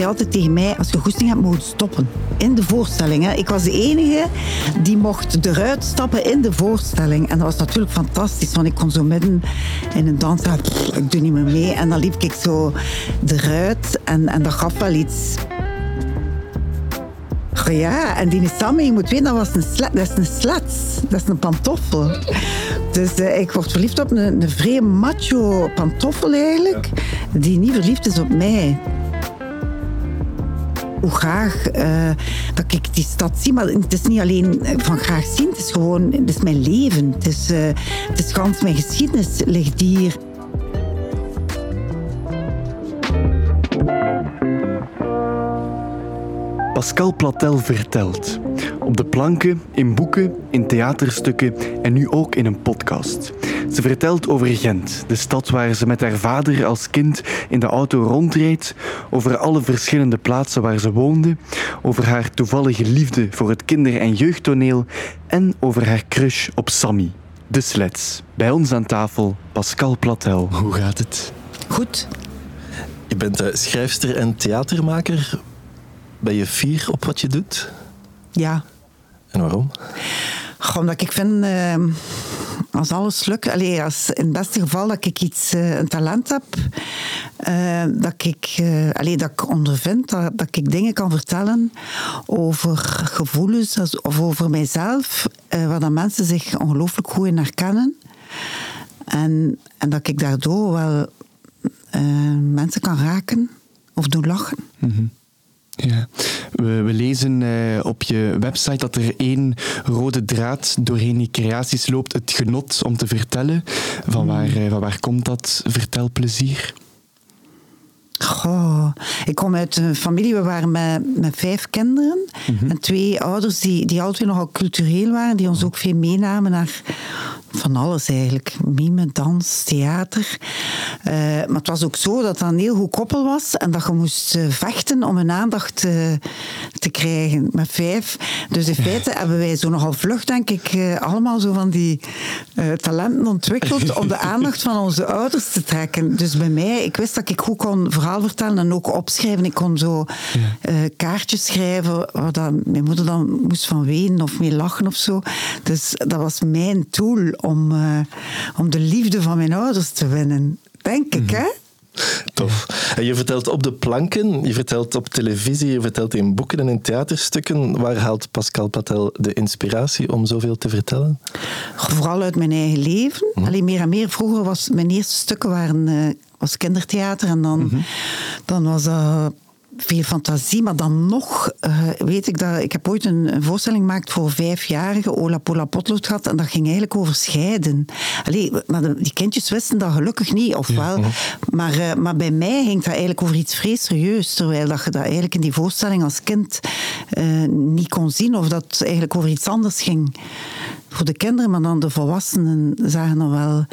die zei altijd tegen mij, als je goesting hebt, moet je stoppen. In de voorstelling. Hè. Ik was de enige die mocht eruit stappen in de voorstelling. En dat was natuurlijk fantastisch, want ik kon zo midden in een dans zeggen, "Pff, ik doe niet meer mee. En dan liep ik zo eruit en, en dat gaf wel iets. Oh ja, en die Sammy, je moet weten, dat, was een slet, dat is een slats. Dat is een pantoffel. Dus eh, ik word verliefd op een, een vrij macho pantoffel eigenlijk, die niet verliefd is op mij. Hoe graag eh, dat ik die stad zie, maar het is niet alleen van graag zien, het is gewoon, het is mijn leven. Het is, eh, het is gans mijn geschiedenis ligt hier. Pascal Platel vertelt. Op de planken, in boeken, in theaterstukken en nu ook in een podcast. Ze vertelt over Gent, de stad waar ze met haar vader als kind in de auto rondreed, over alle verschillende plaatsen waar ze woonde, over haar toevallige liefde voor het kinder- en jeugdtoneel en over haar crush op Sammy, de sleds. Bij ons aan tafel Pascal Platel. Hoe gaat het? Goed. Je bent eh, schrijfster en theatermaker. Ben je fier op wat je doet? Ja. En waarom? Goh, omdat ik vind, eh, als alles lukt, als in het beste geval dat ik iets, eh, een talent heb, eh, dat, ik, allee, dat ik ondervind, dat, dat ik dingen kan vertellen over gevoelens of over mijzelf, waar dat mensen zich ongelooflijk goed in herkennen. En, en dat ik daardoor wel mensen kan raken of doen lachen. Ja. We, we lezen eh, op je website dat er één rode draad doorheen die creaties loopt. Het genot om te vertellen. Van waar, eh, van waar komt dat vertelplezier? Goh, ik kom uit een familie, we waren met, met vijf kinderen. En twee ouders die, die altijd nogal cultureel waren, die ons ook veel meenamen naar van alles eigenlijk. Mime, dans, theater. Eh, maar het was ook zo dat dat een heel goed koppel was en dat je moest eh, vechten om hun aandacht te krijgen met vijf. Dus in feite hebben wij zo nogal vlug, denk ik, eh, allemaal zo van die talenten ontwikkeld om de aandacht van onze ouders te trekken. Dus bij mij, ik wist dat ik goed kon verhaal vertellen en ook opschrijven. Ik kon zo eh, kaartjes schrijven waar dat mijn moeder dan moest van wenen of mee lachen of zo. Dus dat was mijn tool om, eh, om de liefde van mijn ouders te winnen. Denk ik, hè? Tof. En je vertelt op de planken, je vertelt op televisie, je vertelt in boeken en in theaterstukken. Waar haalt Pascal Patel de inspiratie om zoveel te vertellen? Vooral uit mijn eigen leven. Alleen meer en meer. Vroeger was mijn eerste stukken waren, eh, was kindertheater en dan, dan was dat veel fantasie, maar dan nog eh, weet ik dat ik heb ooit een, een voorstelling gemaakt voor vijfjarigen, Ola Pola Potlood gehad, en dat ging eigenlijk over scheiden. Allee, maar de- die kindjes wisten dat gelukkig niet, of wel. Maar, eh, maar bij mij ging dat eigenlijk over iets vrees serieus, terwijl dat je dat eigenlijk in die voorstelling als kind eh, niet kon zien, of dat het eigenlijk over iets anders ging voor de kinderen, maar dan de volwassenen zagen dan wel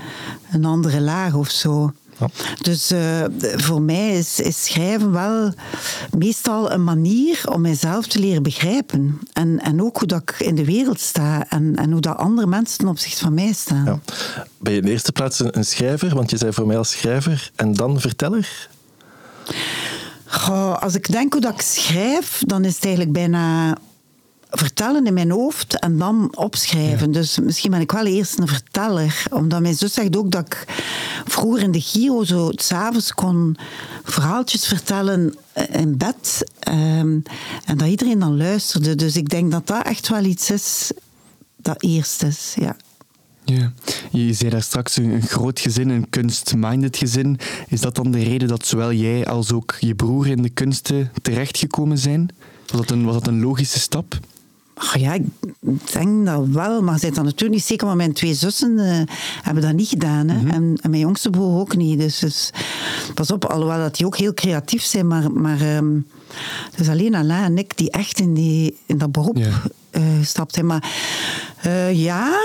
een andere laag of zo. Dus eh, voor mij is, is schrijven wel meestal een manier om mijzelf te leren begrijpen. En, en ook hoe dat ik in de wereld sta en, en hoe dat andere mensen ten opzichte van mij staan. Ja. Ben je in de eerste plaats een, een schrijver? Want je zei voor mij als schrijver en dan verteller? Goh, als ik denk hoe dat ik schrijf, dan is het eigenlijk bijna vertellen in mijn hoofd en dan opschrijven. Dus misschien ben ik wel eerst een verteller. Omdat mijn zus zegt ook dat ik vroeger in de Giro zo s'avonds kon verhaaltjes vertellen in bed. ehm, en dat iedereen dan luisterde. Dus ik denk dat dat echt wel iets is dat eerst is, ja. Ja. Je zei daar straks een, een groot gezin, een kunst-minded gezin. Is dat dan de reden dat zowel jij als ook je broer in de kunsten terechtgekomen zijn? Was dat een, was dat een logische stap? Ja, ik denk dat wel, maar zij dat natuurlijk niet zeker. Maar mijn twee zussen eh, hebben dat niet gedaan. Hè? en, en mijn jongste broer ook niet. Dus, dus pas op, alhoewel dat die ook heel creatief zijn. Maar, maar het is alleen Alain en ik die echt in, die, in dat beroep Ja. eh, gestapt zijn. Maar eh, ja,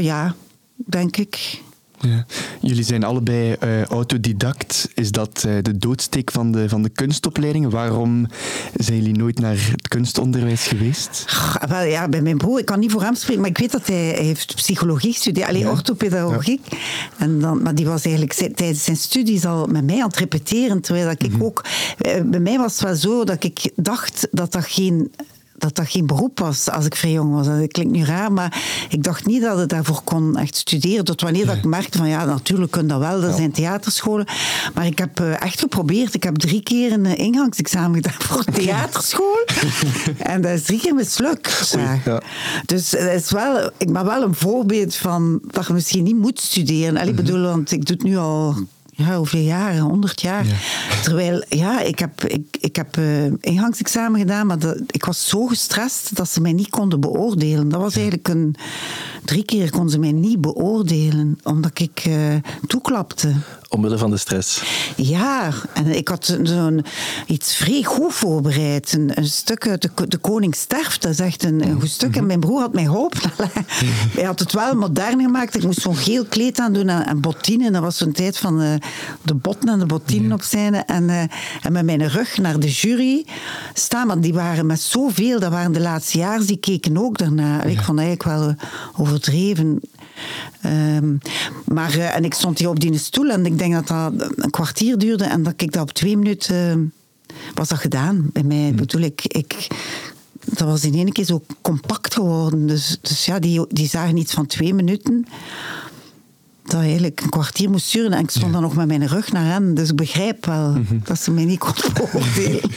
ja, denk ik. Ja. Jullie zijn allebei uh, autodidact. Is dat uh, de doodsteek van de, van de kunstopleiding? Waarom zijn jullie nooit naar het kunstonderwijs geweest? wel, ja, bij mijn broer, ik kan niet voor hem spreken, maar ik weet dat hij, heeft psychologie gestudeerd, alleen ja. orthopedagogiek. Ja. En dan, maar die was eigenlijk tijdens zijn studies al met mij aan het repeteren, terwijl dat ik mm -hmm. ook... Eh, bij mij was het wel zo dat ik dacht dat dat geen dat dat geen beroep was als ik vrij jong was. Dat klinkt nu raar, maar ik dacht niet dat ik daarvoor kon echt studeren. Tot wanneer dat ik merkte van ja, natuurlijk kun dat wel, dat zijn theaterscholen. Maar ik heb eh, echt geprobeerd. Ik heb drie keer een eh, ingangsexamen gedaan voor theaterschool. en dat is drie keer mislukt. Ja. Dus het is wel, ik ben wel een voorbeeld van dat je misschien niet moet studeren. Ik mhm. bedoel, want ik doe het nu al ja, hoeveel jaren? 100 jaar. Terwijl, ja, ik heb, ik, ik heb uh, ingangsexamen gedaan, maar dat, ik was zo gestrest dat ze mij niet konden beoordelen. Dat was eigenlijk een... Drie keer konden ze mij niet beoordelen, omdat ik uh, toeklapte. Omwille van de stress? Ja, en ik had zo'n iets vrij goed voorbereid. Een, een stuk uit de, de Koning sterft, dat is echt een, een goed stuk. En mhm. mijn broer had mij geholpen. Hij had het wel modern gemaakt. Ik moest zo'n geel kleed aan doen en, en bottinen. Dat was zo'n tijd van uh, de botten en de bottinen op zijn. En, uh, en met mijn rug naar de jury staan. Want die waren met zoveel, dat waren de laatste jaren, die keken ook daarna. Ik vond eigenlijk wel overdreven. Um, maar, uh, en ik stond hier op die stoel en ik denk dat dat een kwartier duurde en dat ik dat op twee minuten was dat gedaan. Bij mij hmm. bedoel ik, ik dat was in één keer zo compact geworden. Dus, dus ja, die, die zagen iets van twee minuten dat eigenlijk een kwartier moest duren en ik stond dan nog met mijn rug naar hen. Dus ik begrijp wel mhm. dat ze mij niet kon beoordelen.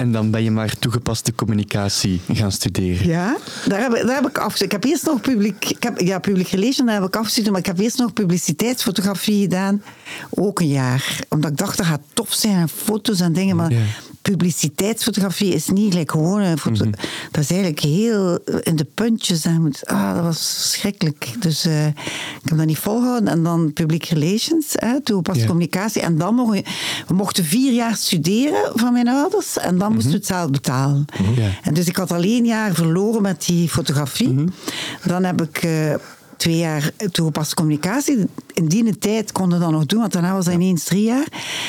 en dan ben je maar toegepaste communicatie gaan studeren. Ja, daar heb, daar heb ik af. Ik heb eerst nog publiek, ik heb, ja, public relation, daar heb ik maar ik heb eerst nog publiciteitsfotografie gedaan. Ook een jaar. Omdat ik dacht, dat gaat tof zijn, foto's en dingen, maar publiciteitsfotografie is niet gelijk gewone foto. Mhm. Dat is eigenlijk heel in de puntjes. En ah, dat was verschrikkelijk. Dus uh, ik heb dat niet volgehouden. En dan public relations, hè, pas communicatie. En dan nog, we mochten vier jaar studeren van mijn ouders. En dan moesten we het zelf betalen. Mhm. En dus ik had al één jaar verloren met die fotografie. Mhm. Dan heb ik... Uh, twee jaar toegepaste communicatie. In die tijd kon dat nog doen, want daarna was dat ineens drie jaar.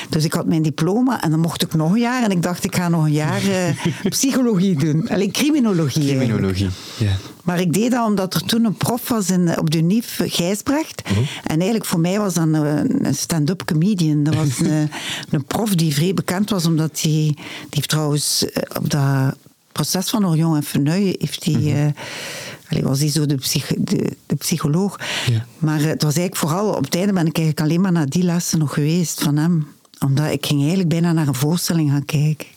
Dus ik had mijn diploma en dan mocht ik nog een jaar. En ik dacht, ik ga nog een jaar uh, psychologie doen. Alleen criminologie. Criminologie, ja. Maar ik deed dat omdat er toen een prof was in, op de NIF, Gijsbracht. Mhm. En eigenlijk voor mij was dat een, een stand-up comedian. Dat was een, een, prof die vrij bekend was, omdat hij... Die heeft trouwens eh, op dat proces van Orion en Feneuil heeft hij... Mm Allee, was hij zo de, psych de, de psycholoog. Ja. Maar het was eigenlijk vooral, op het einde ben ik eigenlijk alleen maar naar die lessen nog geweest van hem. Omdat ik ging eigenlijk bijna naar een voorstelling gaan kijken.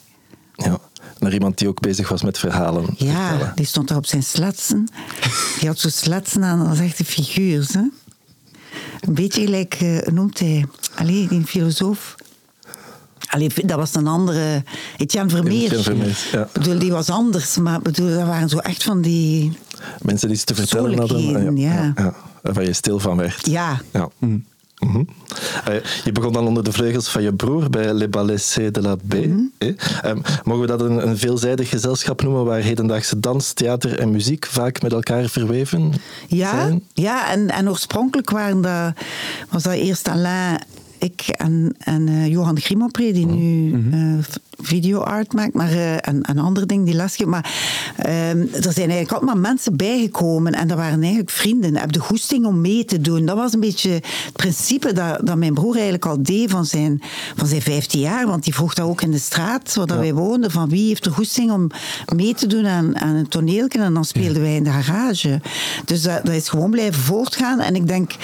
Ja, naar iemand die ook bezig was met verhalen. Ja, die stond daar op zijn sletsen. Die had zo sletsen aan, dat was echt een figuur. Hè? Een beetje gelijk, uh, noemt hij, allee, die filosoof. Allee, dat was een andere. Etienne Vermeer. Etienne Vermeer ja. bedoel, die was anders, maar bedoel, dat waren zo echt van die. Mensen die iets te vertellen hadden. Ja, ja. ja, Waar je stil van werd. Ja. ja. Mm. Mhm. Je begon dan onder de vleugels van je broer bij Le Ballet de la B. Mm mogen we dat een, een, veelzijdig gezelschap noemen waar hedendaagse dans, theater en muziek vaak met elkaar verweven ja, zijn? Ja, en, en oorspronkelijk waren dat, was dat eerst Alain ik en, en uh, Johan Grimopré, die nu mm -hmm. uh, videoart maakt, maar, uh, en, en andere dingen die lesgeven. Maar ehm, er zijn eigenlijk allemaal mensen bijgekomen en dat waren eigenlijk vrienden. Heb de goesting om mee te doen. Dat was een beetje het principe dat, dat mijn broer eigenlijk al deed van zijn, van zijn 15 jaar. Want die vroeg dat ook in de straat waar ja. wij woonden: van wie heeft de goesting om mee te doen aan, aan een toneeltje. En dan speelden wij in de garage. Dus dat, dat is gewoon blijven voortgaan. En ik denk,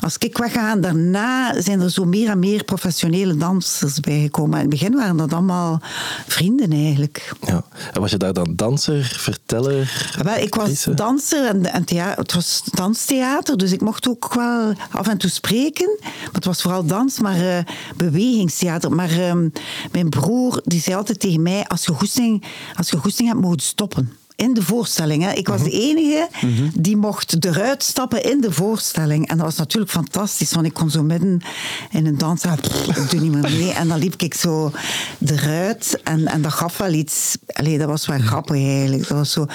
als ik wegga, daarna zijn er zo meer en meer professionele dansers bijgekomen. In het begin waren dat allemaal vrienden eigenlijk. Ja. En was je daar dan danser, verteller? Wel, ik was danser en, en het was danstheater, dus ik mocht ook wel af en toe spreken. Maar het was vooral dans, maar uh, bewegingstheater. Maar uh, mijn broer die zei altijd tegen mij, als je goesting, als je goesting hebt, moet je stoppen in de voorstelling. Hè. Ik was de enige die mocht eruit stappen in de voorstelling. En dat was natuurlijk fantastisch, want ik kon zo midden in een dans zeggen, "Pff, ik doe niet meer mee. En dan liep ik zo eruit en, en dat gaf wel iets. Allee, dat was wel grappig eigenlijk. Dat was zo,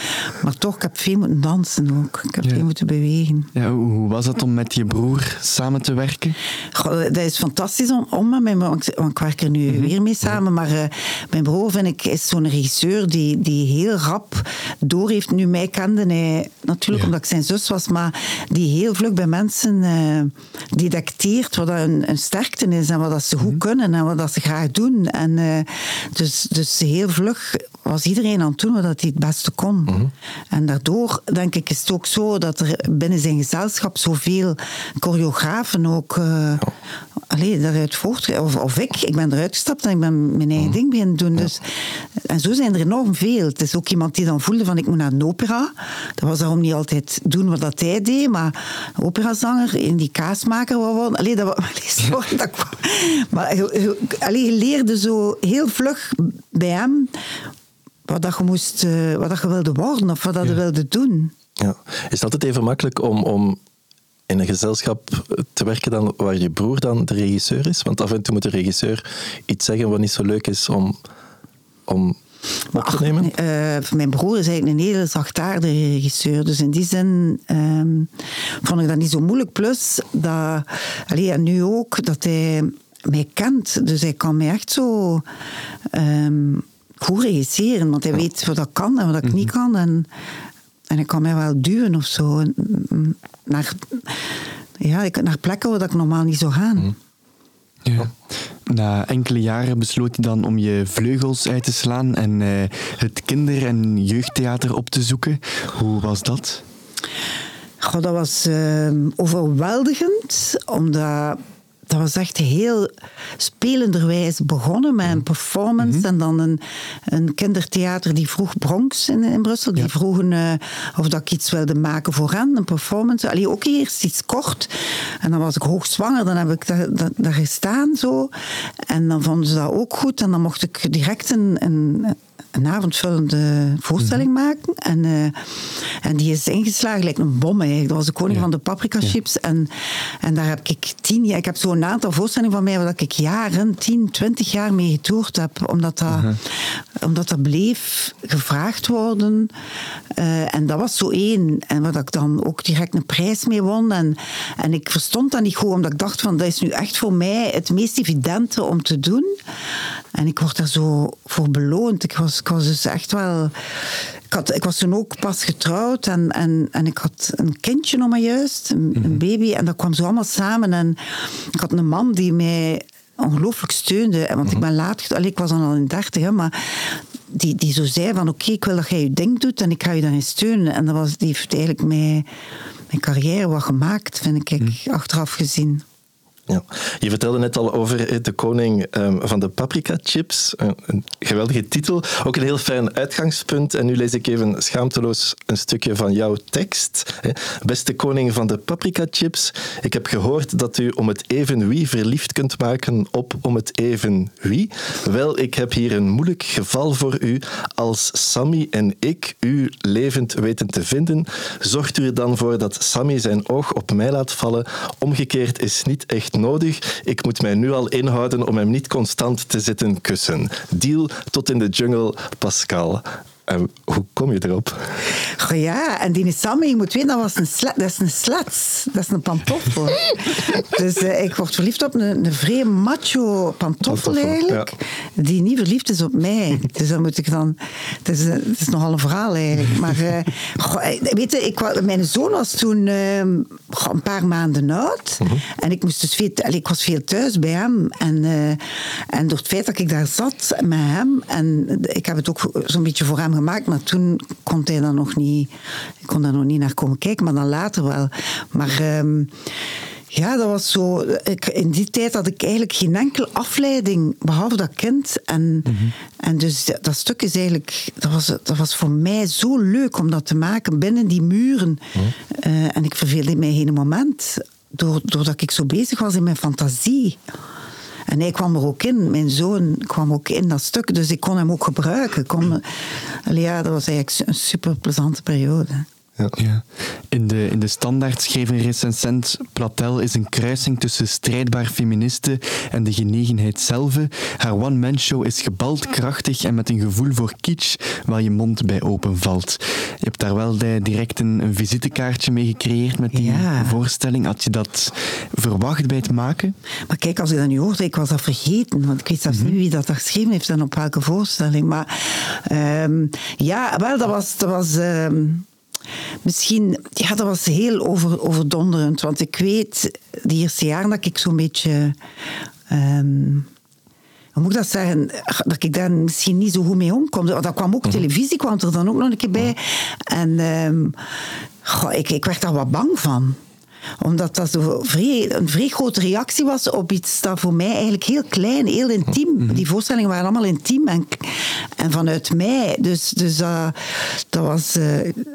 maar toch, ik heb veel moeten dansen ook. Ik heb Ja. veel moeten bewegen. Ja, hoe was het om met je broer samen te werken? Goh, dat is fantastisch om, om met mijn want ik- werk er nu Mhm. weer mee samen. Maar eh, mijn broer, vind ik, is zo'n regisseur die, die heel rap door heeft. Nu, mij kende hij natuurlijk Ja. omdat ik zijn zus was, maar die heel vlug bij mensen detecteert wat dat een, een sterkte is en wat dat ze goed Mhm. kunnen en wat dat ze graag doen. En, eh, dus, dus heel vlug was iedereen aan het doen wat dat hij het beste kon. Mhm. En daardoor, denk ik, is het ook zo dat er binnen zijn gezelschap zoveel choreografen ook allee, daaruit voort... Of, of ik, ik ben eruit gestapt en ik ben mijn eigen ding beginnen doen. Dus, en zo zijn er enorm veel. Het is ook iemand die dan voelde van ik moet naar een opera. Dat was daarom niet altijd doen wat dat hij deed, maar operazanger in die kaasmaker. Allee, dat, wa- allee, sorry, dat kwam- maar allee, je leerde zo heel vlug bij hem wat dat je, moest, eh, wat dat je wilde worden of wat dat je wilde doen. Ja. Is het altijd even makkelijk om, om in een gezelschap te werken dan waar je broer dan de regisseur is? Want af en toe moet de regisseur iets zeggen wat niet zo leuk is om, om op te nemen. Eh, mijn broer is eigenlijk een hele zachtaardige regisseur. Dus in die zin ehm, vond ik dat niet zo moeilijk. Plus, dat, allee, en nu ook, dat hij mij kent. Dus hij kan mij echt zo ehm, goed regisseren. Want hij weet wat ik kan en wat ik niet kan. En, en hij kan mij wel duwen of zo. En, mm, Naar, ja, ik- naar plekken waar ik normaal niet zou gaan. Ja. Na enkele jaren besloot hij dan om je vleugels uit te slaan en eh, het kinder- en jeugdtheater op te zoeken. Hoe was dat? Dat was ehm, overweldigend, omdat dat was echt heel spelenderwijs begonnen met een performance en dan een, een kindertheater die vroeg Bronx in, in Brussel. Die vroegen eh, of dat ik iets wilde maken voor hen, een performance. Allee, ook eerst iets kort. En dan was ik hoogzwanger, dan heb ik daar, daar, daar gestaan zo. En dan vonden ze dat ook goed en dan mocht ik direct een, een, een avondvullende voorstelling maken. En, eh, en die is ingeslagen lijkt een bom eigenlijk. Dat was de koning van de paprika chips. En, en daar heb ik tien jaar... Ik heb zo'n aantal voorstellingen van mij waar ik jaren, tien, twintig jaar mee getoerd heb. Omdat dat, omdat dat bleef gevraagd worden. Eh, en dat was zo één. En waar ik dan ook direct een prijs mee won. En, en ik verstond dat niet goed, omdat ik dacht van dat is nu echt voor mij het meest evidente om te doen. En ik word daar zo voor beloond. Ik was, ik was dus echt wel... Ik, had, ik was toen ook pas getrouwd en, en, en ik had een kindje nog maar juist, een, een baby. En dat kwam zo allemaal samen. En ik had een man die mij ongelooflijk steunde. Want ik ben laat... Allee, ik was dan al in dertig, hè, maar die, die zo zei van oké, ik wil dat jij je ding doet en ik ga je daarin steunen. En dat was, die heeft eigenlijk mij, mijn carrière wat gemaakt, vind ik, achteraf gezien. Ja. Je vertelde net al over eh, de koning ehm, van de paprika chips. Een, geweldige titel. Ook een heel fijn uitgangspunt. En nu lees ik even schaamteloos een stukje van jouw tekst. Beste koning van de paprika chips. Ik heb gehoord dat u om het even wie verliefd kunt maken op om het even wie. Wel, ik heb hier een moeilijk geval voor u. Als Sammy en ik u levend weten te vinden, zorgt u er dan voor dat Sammy zijn oog op mij laat vallen. Omgekeerd is niet echt nodig. Ik moet mij nu al inhouden om hem niet constant te zitten kussen. Deal tot in de jungle, Pascal. En hoe kom je erop? Goh, ja, en die Sammy, je moet weten, dat, was een slet, dat is een slats. Dat is een pantoffel. dus eh, ik word verliefd op een, een vrij macho pantoffel Pantoffel, eigenlijk. Die niet verliefd is op mij. Dus dan moet ik dan... Het is, het is nogal een verhaal eigenlijk. Maar eh, goh, eh, weet je, ik, mijn zoon was toen eh, goh, een paar maanden oud. En ik, moest dus veel, ik was veel thuis bij hem. En, eh, en door het feit dat ik daar zat met hem... En ik heb het ook zo'n beetje voor hem gemaakt. Maar toen kon hij dan nog niet... Ik kon daar nog niet naar komen kijken, maar dan later wel. Maar... ehm, ja, dat was zo. Ik, in die tijd had ik eigenlijk geen enkele afleiding, behalve dat kind. En, en dus dat, dat stuk is eigenlijk. Dat was, dat was voor mij zo leuk om dat te maken binnen die muren. Eh, en ik verveelde mij geen moment. Door, doordat ik zo bezig was in mijn fantasie. En hij kwam er ook in, mijn zoon kwam ook in dat stuk, dus ik kon hem ook gebruiken. Ik kon, ja, dat was eigenlijk een super plezante periode. Ja. ja. In, de, in de standaard schreef een recensent: Platel is een kruising tussen strijdbaar feministen en de genegenheid zelf. Haar one-man show is gebald, krachtig en met een gevoel voor kitsch waar je mond bij openvalt. Je hebt daar wel direct een, een visitekaartje mee gecreëerd met die voorstelling. Had je dat verwacht bij het maken? Maar kijk, als je dat nu hoort, ik was dat vergeten, want ik weet zelfs mm niet wie dat geschreven heeft en op welke voorstelling. Maar um, ja, wel, dat was. Dat was um, Misschien, ja, dat was heel over, overdonderend. Want ik weet, die eerste jaren dat ik zo'n beetje. Um, hoe moet ik dat zeggen? Dat ik daar misschien niet zo goed mee omkom. Dat kwam ook mhm. televisie, kwam er dan ook nog een keer bij. En um, goh, ik, ik werd daar wat bang van omdat dat zo vrij, een vrij grote reactie was op iets dat voor mij eigenlijk heel klein, heel intiem. Mhm. Die voorstellingen waren allemaal intiem en, en vanuit mij. Dus, dus uh, dat was uh,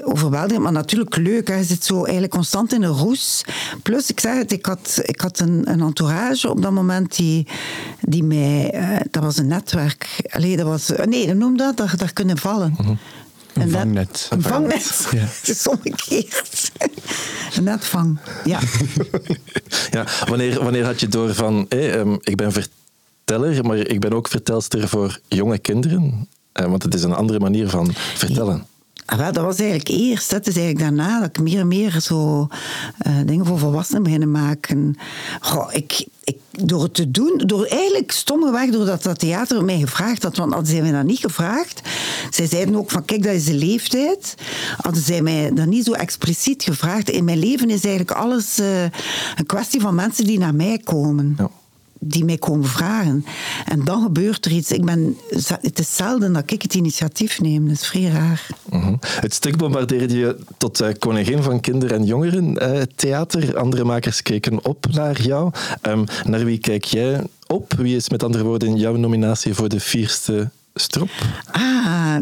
overweldigend, maar natuurlijk leuk. Hè. Je zit zo eigenlijk constant in een roes. Plus, ik zeg het, ik had, ik had een, een entourage op dat moment die, die mij... Uh, dat was een netwerk. Allee, dat was... Nee, noem dat, daar, daar kunnen vallen. Mhm. Een vangnet. Een vangnet. Ja. Het is omgekeerd. Een netvang, ja. ja wanneer, wanneer had je door van, hey, ik ben verteller, maar ik ben ook vertelster voor jonge kinderen? Eh, want het is een andere manier van vertellen. Ah, wel, dat was eigenlijk eerst. Dat is eigenlijk daarna dat ik meer en meer zo uh, dingen voor volwassenen beginnen maken. Goh, ik, ik, door het te doen, door eigenlijk stommeweg, doordat dat theater mij gevraagd had, want hadden zij mij dat niet gevraagd, zij zeiden ook van kijk, dat is de leeftijd, hadden zij mij dat niet zo expliciet gevraagd. In mijn leven is eigenlijk alles uh, een kwestie van mensen die naar mij komen. Ja die mij komen vragen. En dan gebeurt er iets. Ik ben, het is zelden dat ik het initiatief neem. Dat is vrij raar. Mhm. Het stuk bombardeerde je tot uh, koningin van kinder- en jongeren uh, theater. Andere makers keken op naar jou. Um, naar wie kijk jij op? Wie is met andere woorden jouw nominatie voor de vierste strop? Ah,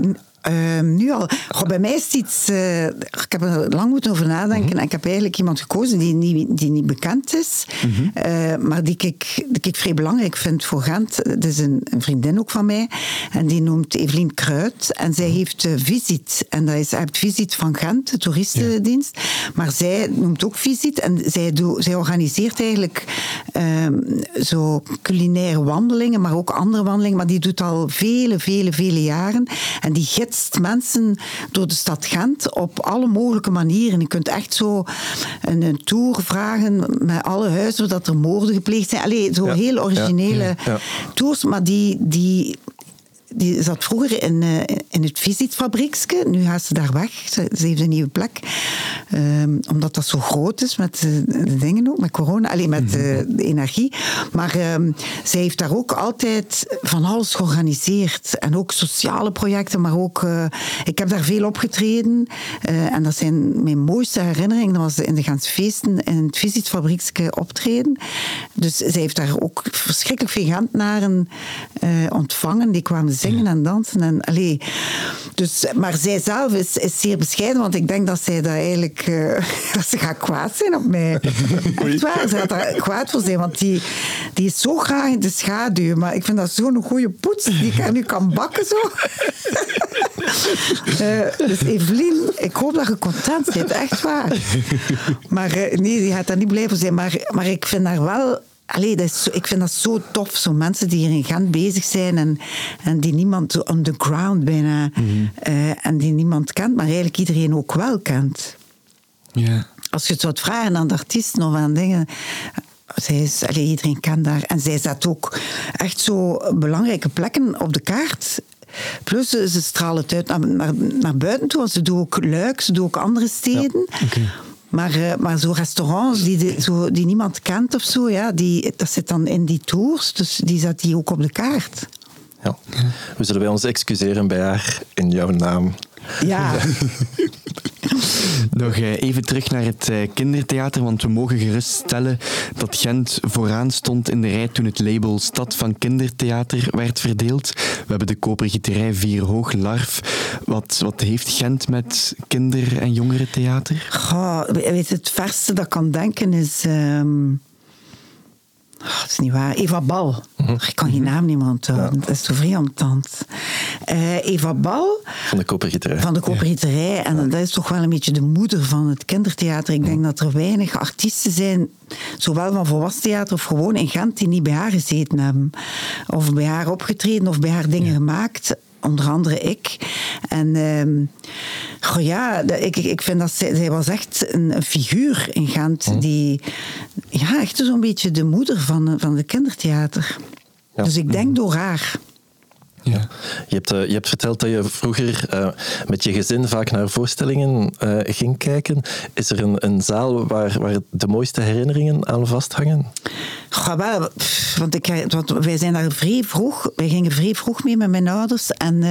Ehm, nu al. bij mij is het iets. Uh, ik heb er lang moeten over nadenken. Mhm. En ik heb eigenlijk iemand gekozen die niet, die niet bekend is. Mhm. Eh, maar die ik, die ik vrij belangrijk vind voor Gent. Dat is een, een, vriendin ook van mij. En die noemt Evelien Kruid. En zij heeft uh, Visit. En dat is het Visit van Gent, de toeristendienst. Maar zij noemt ook Visit. En zij, doet, zij organiseert eigenlijk ehm, zo culinaire wandelingen. Maar ook andere wandelingen. Maar die doet al vele, vele, vele jaren. En die gids mensen door de stad Gent op alle mogelijke manieren. Je kunt echt zo een, een tour vragen met alle huizen dat er moorden gepleegd zijn. Allee, zo heel originele tours, maar die, die die zat vroeger in, uh, in het visitfabriekske. Nu gaat ze daar weg. Ze, heeft een nieuwe plek. Um, omdat dat zo groot is met de dingen ook, met corona. Alleen met de energie. Maar um, zij heeft daar ook altijd van alles georganiseerd. En ook sociale projecten. Maar ook, ik heb daar veel opgetreden. En dat zijn mijn mooiste herinneringen. Dat was in de Gansfeesten in het visitfabriekske optreden. Dus zij heeft daar ook verschrikkelijk veel Gentenaren ontvangen. Die kwamen zingen en dansen. En, allee, dus, maar zij zelf is, is zeer bescheiden, want ik denk dat zij dat eigenlijk... Uh, dat ze gaat kwaad zijn op mij. Echt waar, ze gaat daar kwaad voor zijn, want die, die is zo graag in de schaduw. Maar ik vind dat zo'n goede poets, die ik nu kan bakken zo. uh, dus Evelien, ik hoop dat je content bent, echt waar. Maar uh, nee, die gaat daar niet blijven zijn. Maar, maar ik vind haar wel Allee, dat is ik vind dat zo tof, zo mensen die hier in Gent bezig zijn en, en die niemand on the ground bijna, mhm. eh, en die niemand kent, maar eigenlijk iedereen ook wel kent. Ja. Als je het zou vragen aan de artiesten of aan dingen, zij is, allee, iedereen kent daar. En zij zet ook echt zo belangrijke plekken op de kaart. Plus, ze stralen het uit naar, naar, naar buiten toe. Ze doen ook Luik, ze doen ook andere steden. Ja. Maar, uh, maar zo restaurants die, zo, die niemand kent of zo, ja, die, dat zit dan in die tours. Dus die zet die ook op de kaart. Ja. We zullen bij ons excuseren bij haar in jouw naam. Ja. Nog eh, even terug naar het eh, kindertheater, want we mogen geruststellen dat Gent vooraan stond in de rij toen het label Stad van Kindertheater werd verdeeld. We hebben de Kopergieterij Vier Hoog Larf. Wat, wat heeft Gent met kinder- en jongerentheater? Goh, weet het verste dat ik kan denken is... Um Oh, dat is niet waar. Eva Bal. Ik kan geen naam niet meer onthouden. Dat is zo vreemd. Uh, Eva Bal. Van de Kopergieterij. Van de Kopergieterij. En dat is toch wel een beetje de moeder van het kindertheater. Ik denk dat er weinig artiesten zijn, zowel van volwassen theater of gewoon in Gent, die niet bij haar gezeten hebben. Of bij haar opgetreden of bij haar dingen gemaakt onder andere ik. En uh, ja, ik, ik vind dat zij, zij was echt een, een figuur in Gent hm. die ja, echt zo'n beetje de moeder van, van het kindertheater. Ja. Dus ik denk hm. door haar. Ja. Je, hebt, uh, je hebt verteld dat je vroeger uh, met je gezin vaak naar voorstellingen uh, ging kijken. Is er een, een zaal waar, waar de mooiste herinneringen aan vasthangen? Ja, wel, want, ik, want wij zijn daar vrij vroeg. Wij gingen vrij vroeg mee met mijn ouders. En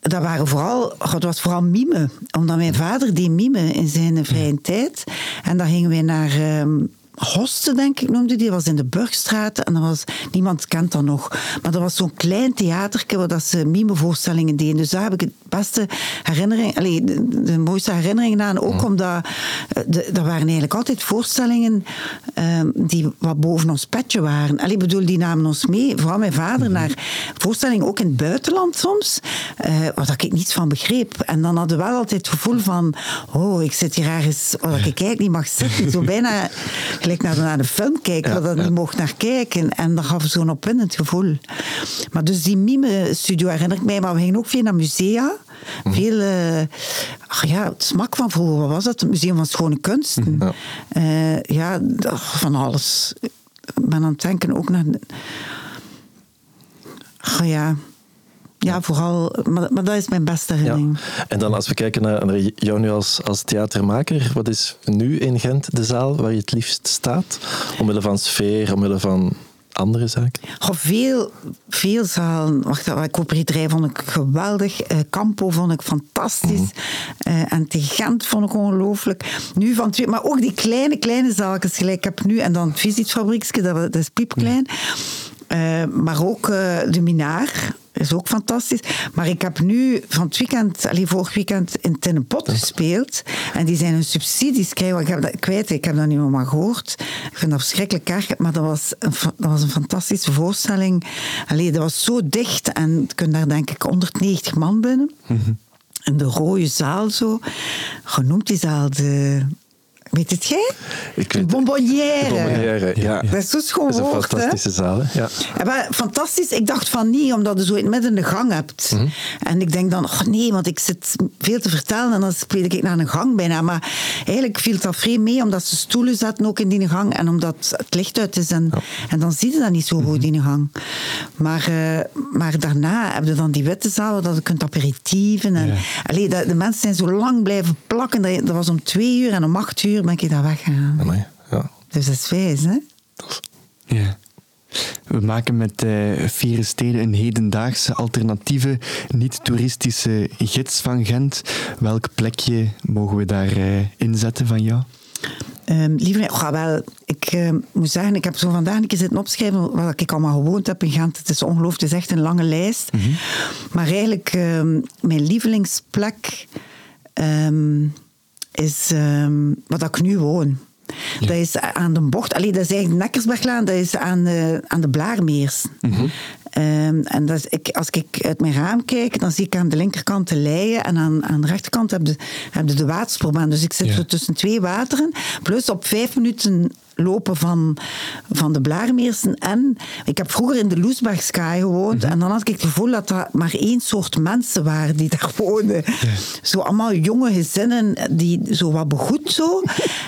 dat waren vooral, het was vooral mime. Omdat mijn vader die mime in zijn vrije tijd. En dan gingen wij naar... Ehm, Hoste, denk ik, noemde die. Dat was in de Burgstraat. En dat was, niemand kent dat nog. Maar dat was zo'n klein theaterke waar dat ze mime-voorstellingen deden. Dus daar heb ik het beste herinnering, allee, de, mooiste herinneringen aan. Ook omdat eh, de, dat waren eigenlijk altijd voorstellingen ehm, die wat boven ons petje waren. Allee, bedoel, die namen ons mee, vooral mijn vader, mhm. naar voorstellingen ook in het buitenland soms. Uh, waar ik niets van begreep. En dan hadden we wel altijd het gevoel van: oh, ik zit hier ergens waar ik eigenlijk niet mag zitten. Zo bijna gelijk naar, naar de film kijken, waar dat niet mocht naar kijken. En dat gaf zo'n opwindend gevoel. Maar dus die mime-studio herinner ik mij, maar we gingen ook veel naar musea. Mhm. Veel, uh, ach ja, het smak van vroeger, wat was dat? Het Museum van Schone Kunsten. Ja, uh, ja van alles. Ik ben aan het denken ook naar... Ach ja... Ja, vooral, maar, maar, dat is mijn beste herinnering. Ja. En dan als we kijken naar, naar, jou nu als, als theatermaker, wat is nu in Gent de zaal waar je het liefst staat? Omwille van sfeer, omwille van andere zaken? Goh, veel, veel zalen. Wacht, Koperieterij vond ik geweldig. Uh, Campo vond ik fantastisch. Mm en te Gent vond ik ongelooflijk. Nu van twee, maar ook die kleine, kleine zaakjes. Gelijk ik heb nu, en dan het dat, dat is piepklein. Uh, maar ook de Minaar is ook fantastisch. Maar ik heb nu van het weekend, alleen vorig weekend, in Tinnenpot gespeeld. En die zijn hun subsidies krijgen. Ik heb dat kwijt, ik heb dat niet meer gehoord. Ik vind dat verschrikkelijk erg. Maar dat was een, dat was een fantastische voorstelling. Allee, dat was zo dicht. En je kunt daar denk ik 190 man binnen. Mm In de rode zaal zo. Genoemd die zaal de Weet het jij? Ik weet bonbonnière. bonbonnière, ja. Dat is zo schoon Dat is een fantastische zaal, hè? Ja. maar fantastisch. Ik dacht van niet, omdat je zo in het midden de gang hebt. Mhm. En ik denk dan, oh nee, want ik zit veel te vertellen en dan speel ik naar een gang bijna. Maar eigenlijk viel dat vreemd mee, omdat ze stoelen zaten ook in die gang en omdat het licht uit is. En, en dan zie je dat niet zo goed, mhm. in de gang. Maar, uh, maar daarna heb je dan die witte zaal, dat je kunt aperitieven. En, allee, dat, de mensen zijn zo lang blijven plakken. Dat, dat was om twee uur en om acht uur ben ik daar weggegaan. Amai, ja. Dus dat is wijs, hè? Ja. We maken met uh, Vieren Steden een hedendaagse alternatieve, niet-toeristische gids van Gent. Welk plekje mogen we daar uh, inzetten van jou? Um, lieve, oh, wel, ik uh, moet zeggen, ik heb zo vandaag een keer zitten opschrijven wat ik allemaal gewoond heb in Gent. Het is ongelooflijk, het is echt een lange lijst. Mm -hmm. Maar eigenlijk, um, mijn lievelingsplek um, is um, wat ik nu woon. Ja. Dat is aan de bocht. Allee, dat is eigenlijk Nekkersberglaan, dat is aan de, aan de Blaarmeers. Mm -hmm. um, en dat is, ik, als ik uit mijn raam kijk, dan zie ik aan de linkerkant de leien en aan, aan de rechterkant heb je, heb je de watersprobaan. Dus ik zit ja. zo tussen twee wateren. Plus op vijf minuten lopen van, van de Blaarmeersen. En ik heb vroeger in de Loesbergsky gewoond. Mm -hmm. En dan had ik het gevoel dat er maar één soort mensen waren die daar woonden. Zo allemaal jonge gezinnen die zo wat begoed zo.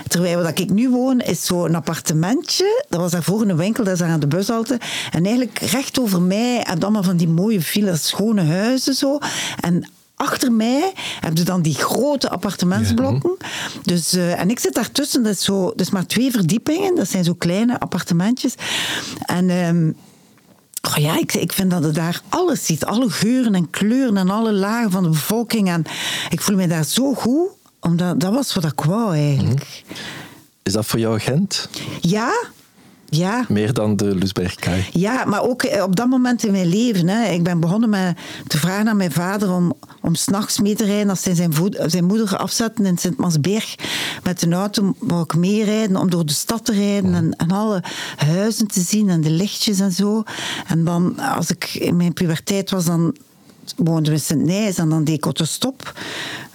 Terwijl dat ik nu woon is zo een appartementje. Dat was daarvoor een winkel, dat is daar aan de bushalte. En eigenlijk recht over mij heb je allemaal van die mooie villas, schone huizen zo. En achter mij heb je dan die grote appartementsblokken. Dus, uh, en ik zit daartussen, dat is, zo, is maar twee verdiepingen. Dat zijn zo kleine appartementjes. En... Um, Oh ja, ik, ik vind dat je daar alles ziet. Alle geuren en kleuren en alle lagen van de bevolking. En ik voel me daar zo goed, omdat dat was wat ik wou eigenlijk. Is dat voor jou Gent? Ja, Ja. Meer dan de Lusbergkaai. Ja, maar ook eh, op dat moment in mijn leven. Hè. Ik ben begonnen met te vragen aan mijn vader om, om s'nachts mee te rijden. Als hij zijn, zijn moeder afzetten in Sint-Mansberg met een auto, wou ik meerijden om door de stad te rijden en, en alle huizen te zien en de lichtjes en zo. En dan, als ik in mijn puberteit was, dan woonden we in Sint-Nijs en dan deed ik autostop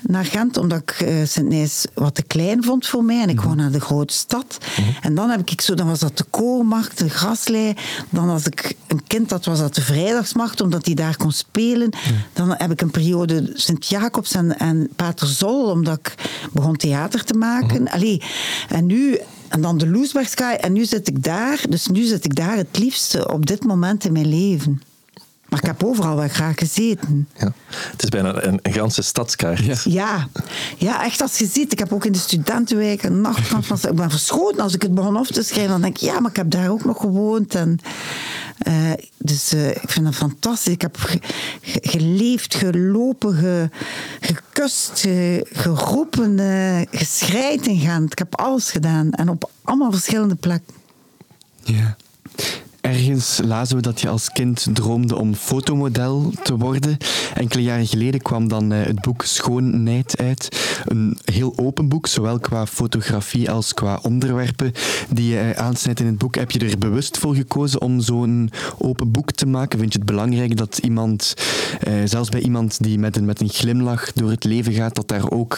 naar Gent, omdat ik eh, Sint-Nijs wat te klein vond voor mij. En ik wou naar de grote stad. En dan heb ik zo, dan was dat de koolmarkt, de graslei. Dan als ik een kind had, was dat de vrijdagsmarkt, omdat hij daar kon spelen. Dan heb ik een periode Sint-Jacobs en, en Paterzol, omdat ik begon theater te maken. Allee, en nu... En dan de Loesbergskaai. En nu zit ik daar. Dus nu zit ik daar het liefste op dit moment in mijn leven. Maar ik heb overal wel graag gezeten. Ja. Het is bijna een, een ganse stadskaart. Ja. Ja. ja, echt als je ziet. Ik heb ook in de studentenwijk een nachtkamp van... Ik ben verschoten als ik het begon op te schrijven. Dan denk ik, ja, maar ik heb daar ook nog gewoond. En, eh, dus eh, ik vind het fantastisch. Ik heb ge- ge- geleefd, gelopen, ge- gekust, ge- geroepen, eh, geschreid in Gent. Ik heb alles gedaan. En op allemaal verschillende plekken. Ja. Ergens lazen we dat je als kind droomde om fotomodel te worden. Enkele jaren geleden kwam dan eh, het boek Schoonheid uit. Een heel open boek, zowel qua fotografie als qua onderwerpen die je eh, aansnijdt in het boek. Heb je er bewust voor gekozen om zo'n open boek te maken? Vind je het belangrijk dat iemand, eh, zelfs bij iemand die met een, met een glimlach door het leven gaat, dat daar ook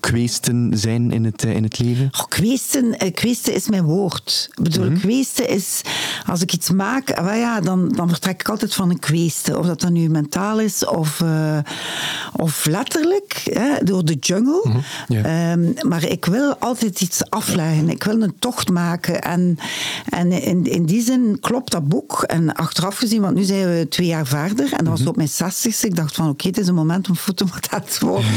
kweesten zijn in het, in het leven? Oh, kweesten, kweesten is mijn woord. Ik bedoel, kweesten is... Als ik iets maak, ja, dan, dan vertrek ik altijd van een kweesten. Of dat dan nu mentaal is of, eh, of letterlijk, hè, door de jungle. Ja. Ehm, maar ik wil altijd iets afleggen. Ik wil een tocht maken. En, en in, in die zin klopt dat boek. En achteraf gezien, want nu zijn we twee jaar verder. En dat was op mijn zestigste. Ik dacht van, oké, het is een moment om fotomodel te worden.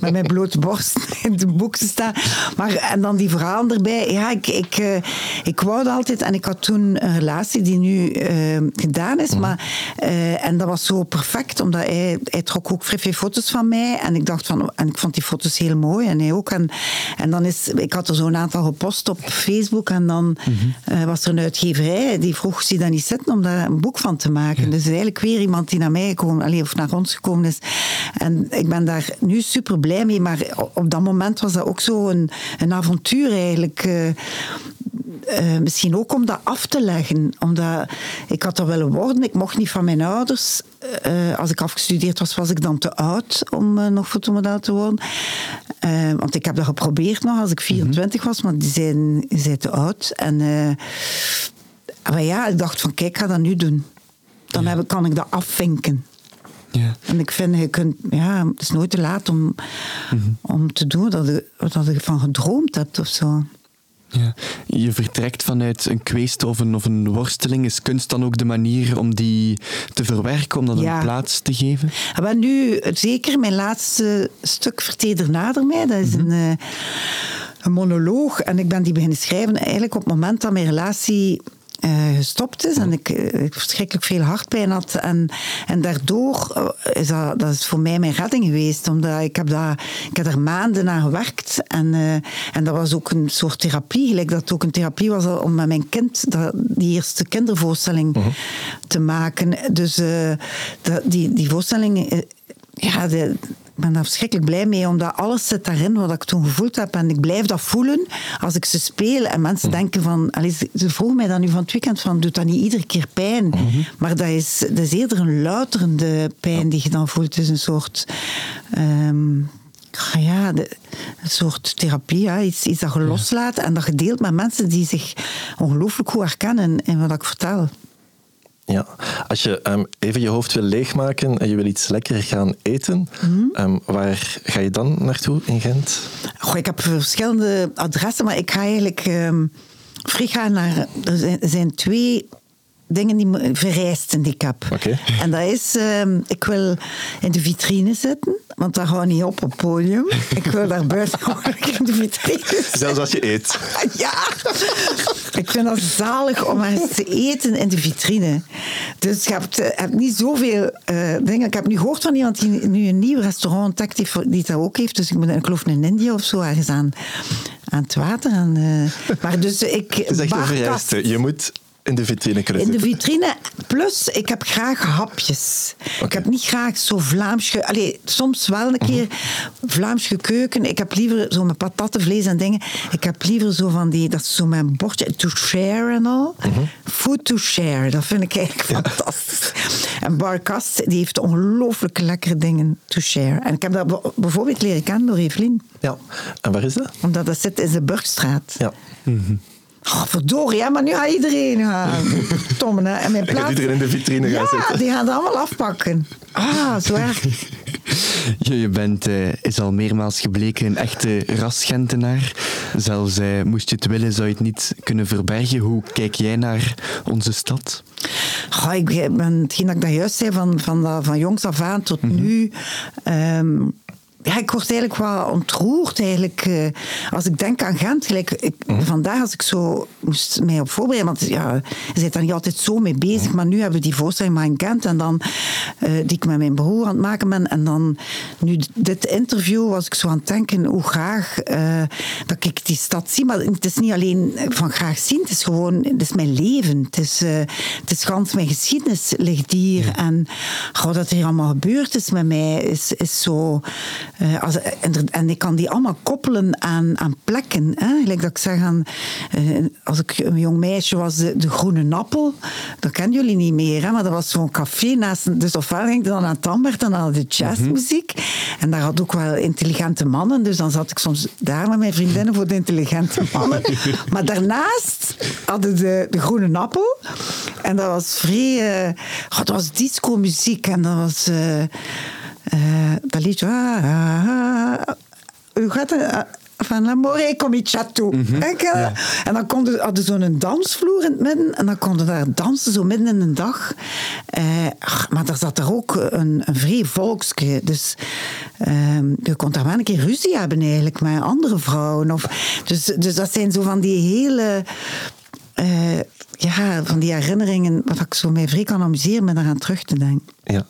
met mijn blote borst in het boek te staan. Maar, en dan die verhalen erbij. Ja, ik, ik, eh, ik wou dat altijd. En ik had toen een relatie die nu eh, gedaan is. Maar, eh, en dat was zo perfect, omdat hij, hij trok ook vrij veel foto's van mij. En ik dacht van, en ik vond die foto's heel mooi. En hij ook. En, en dan is, ik had er zo'n aantal gepost op Facebook. En dan eh, was er een uitgeverij die vroeg, zie je dat niet zitten om daar een boek van te maken. Dus eigenlijk weer iemand die naar mij gekomen, allee, of naar ons gekomen is. En ik ben daar nu super blij mee. Maar op dat moment was dat ook zo een, een avontuur eigenlijk. Eh, misschien ook om dat af te leggen. Omdat ik had dat willen worden. Ik mocht niet van mijn ouders. Eh, als ik afgestudeerd was, was ik dan te oud om eh, nog fotomodel te worden. Want ik heb dat geprobeerd nog als ik 24 was, maar die zijn, zijn te oud. En maar ja, ik dacht van kijk, ik ga dat nu doen. Dan heb kan ik dat afvinken. Ja. En ik vind, je kunt, ja, het is nooit te laat om, om te doen dat je, dat je van gedroomd hebt of zo. Ja. Je vertrekt vanuit een kweest of een, of een worsteling. Is kunst dan ook de manier om die te verwerken, om dat Ja. een plaats te geven? Maar nu, zeker mijn laatste stuk Verteder Nader mij, dat is een, eh, een monoloog. En ik ben die beginnen schrijven eigenlijk op het moment dat mijn relatie eh, gestopt is en ik, eh, ik verschrikkelijk veel hartpijn had. En, en daardoor eh, is dat, dat is voor mij mijn redding geweest, omdat ik heb, dat, ik heb er maanden aan gewerkt. En, en dat was ook een soort therapie, gelijk dat het ook een therapie was om met mijn kind dat, die eerste kindervoorstelling te maken. Dus dat, die, die voorstelling... ja, de, ben daar verschrikkelijk blij mee, omdat alles zit daarin wat ik toen gevoeld heb. En ik blijf dat voelen als ik ze speel. En mensen denken van... Allee, ze, vroegen mij dan nu van het weekend van... Doet dat niet iedere keer pijn? Maar dat is, dat is eerder een luiterende pijn die je dan voelt. Het is een soort... ehm, ja, de- een soort therapie, ja, iets, iets dat je loslaat en dat je deelt met mensen die zich ongelooflijk goed herkennen in wat ik vertel. Ja, als je ehm, even je hoofd wil leegmaken en je wil iets lekker gaan eten, ehm, waar ga je dan naartoe in Gent? Goh, ik heb verschillende adressen, maar ik ga eigenlijk ehm vrij gaan naar... Er zijn, er zijn twee dingen die me vereisten die ik heb. Oké. En dat is, ehm, ik wil in de vitrine zitten, want daar hou ik niet op op het podium. Ik wil daar buiten in de vitrine zitten. Zelfs als je eet. Ja, ik vind dat zalig om eens te eten in de vitrine. Dus je hebt, eh, hebt niet zoveel eh, dingen. Ik heb nu gehoord van iemand die nu een nieuw restaurant ontdekt die, die dat ook heeft. Dus ik moet, ik geloof in India of zo ergens aan, aan het water. Eh, maar dus ik... Het is echt. Je moet in de vitrine kunnen in de vitrine. Plus, ik heb graag hapjes. Ik heb niet graag zo Vlaams... Ge... Allee, soms wel een keer Vlaams gekeuken. Ik heb liever zo met patattenvlees en dingen. Ik heb liever zo van die... Dat is zo mijn bordje. To share en al. Food to share. Dat vind ik eigenlijk fantastisch. En Barkast, die heeft ongelooflijk lekkere dingen to share. En ik heb dat bijvoorbeeld leren kennen door Evelien. Ja. En waar is dat? Omdat dat zit in de Burgstraat. Ja. Oh, verdorie, hè, maar nu gaat iedereen gaan. Tommen, hè. En mijn plaats... iedereen in de vitrine gaan ja, zitten. die gaan het allemaal afpakken. Ah, zwaar. Je, je bent, eh, is al meermaals gebleken, een echte rasgentenaar. Zelfs eh, moest je het willen, zou je het niet kunnen verbergen. Hoe kijk jij naar onze stad? Goh, ik ben, hetgeen dat ik daar juist zei, van, van, van jongs af aan tot nu... ehm, ja, ik word eigenlijk wel ontroerd eigenlijk, eh, als ik denk aan Gent. Gelijk, ik, Vandaag als ik zo moest mij op voorbereiden, want ja, je zit daar niet altijd zo mee bezig, maar nu hebben we die voorstelling maar in Gent en dan, eh, die ik met mijn broer aan het maken ben. En dan, nu dit interview, was ik zo aan het denken hoe graag eh, dat ik die stad zie. Maar het is niet alleen van graag zien, het is gewoon, het is mijn leven. Het is, het is gans mijn geschiedenis ligt hier. En goh, dat er hier allemaal gebeurd is met mij, is, is zo... eh, als, en, en ik kan die allemaal koppelen aan, aan plekken. Hè? Gelijk dat ik zeg aan... eh, als ik een jong meisje was, de, de Groene Appel. Dat kennen jullie niet meer, hè? maar dat was zo'n café naast... Dus ofwel ging ik dan aan Tambert en aan de jazzmuziek. En daar had ook wel intelligente mannen. Dus dan zat ik soms daar met mijn vriendinnen voor de intelligente mannen. maar daarnaast hadden de, de Groene Appel. En dat was vrij... oh, dat was disco-muziek. En dat was... eh, eh, dat liedje... ah, ah, ah, hoe gaat? Ah, Van L'amore cominciato. Ken je dat? En dan konden, hadden ze zo'n dansvloer in het midden. En dan konden daar dansen, zo midden in de dag. Eh, ach, maar daar zat er ook een, een vrij volksje. Dus ehm, je kon daar wel een keer ruzie hebben eigenlijk met andere vrouwen. Of, dus, dus dat zijn zo van die hele... eh, ja, van die herinneringen, wat ik zo mij vrij kan amuseren met daaraan terug te denken. Ja.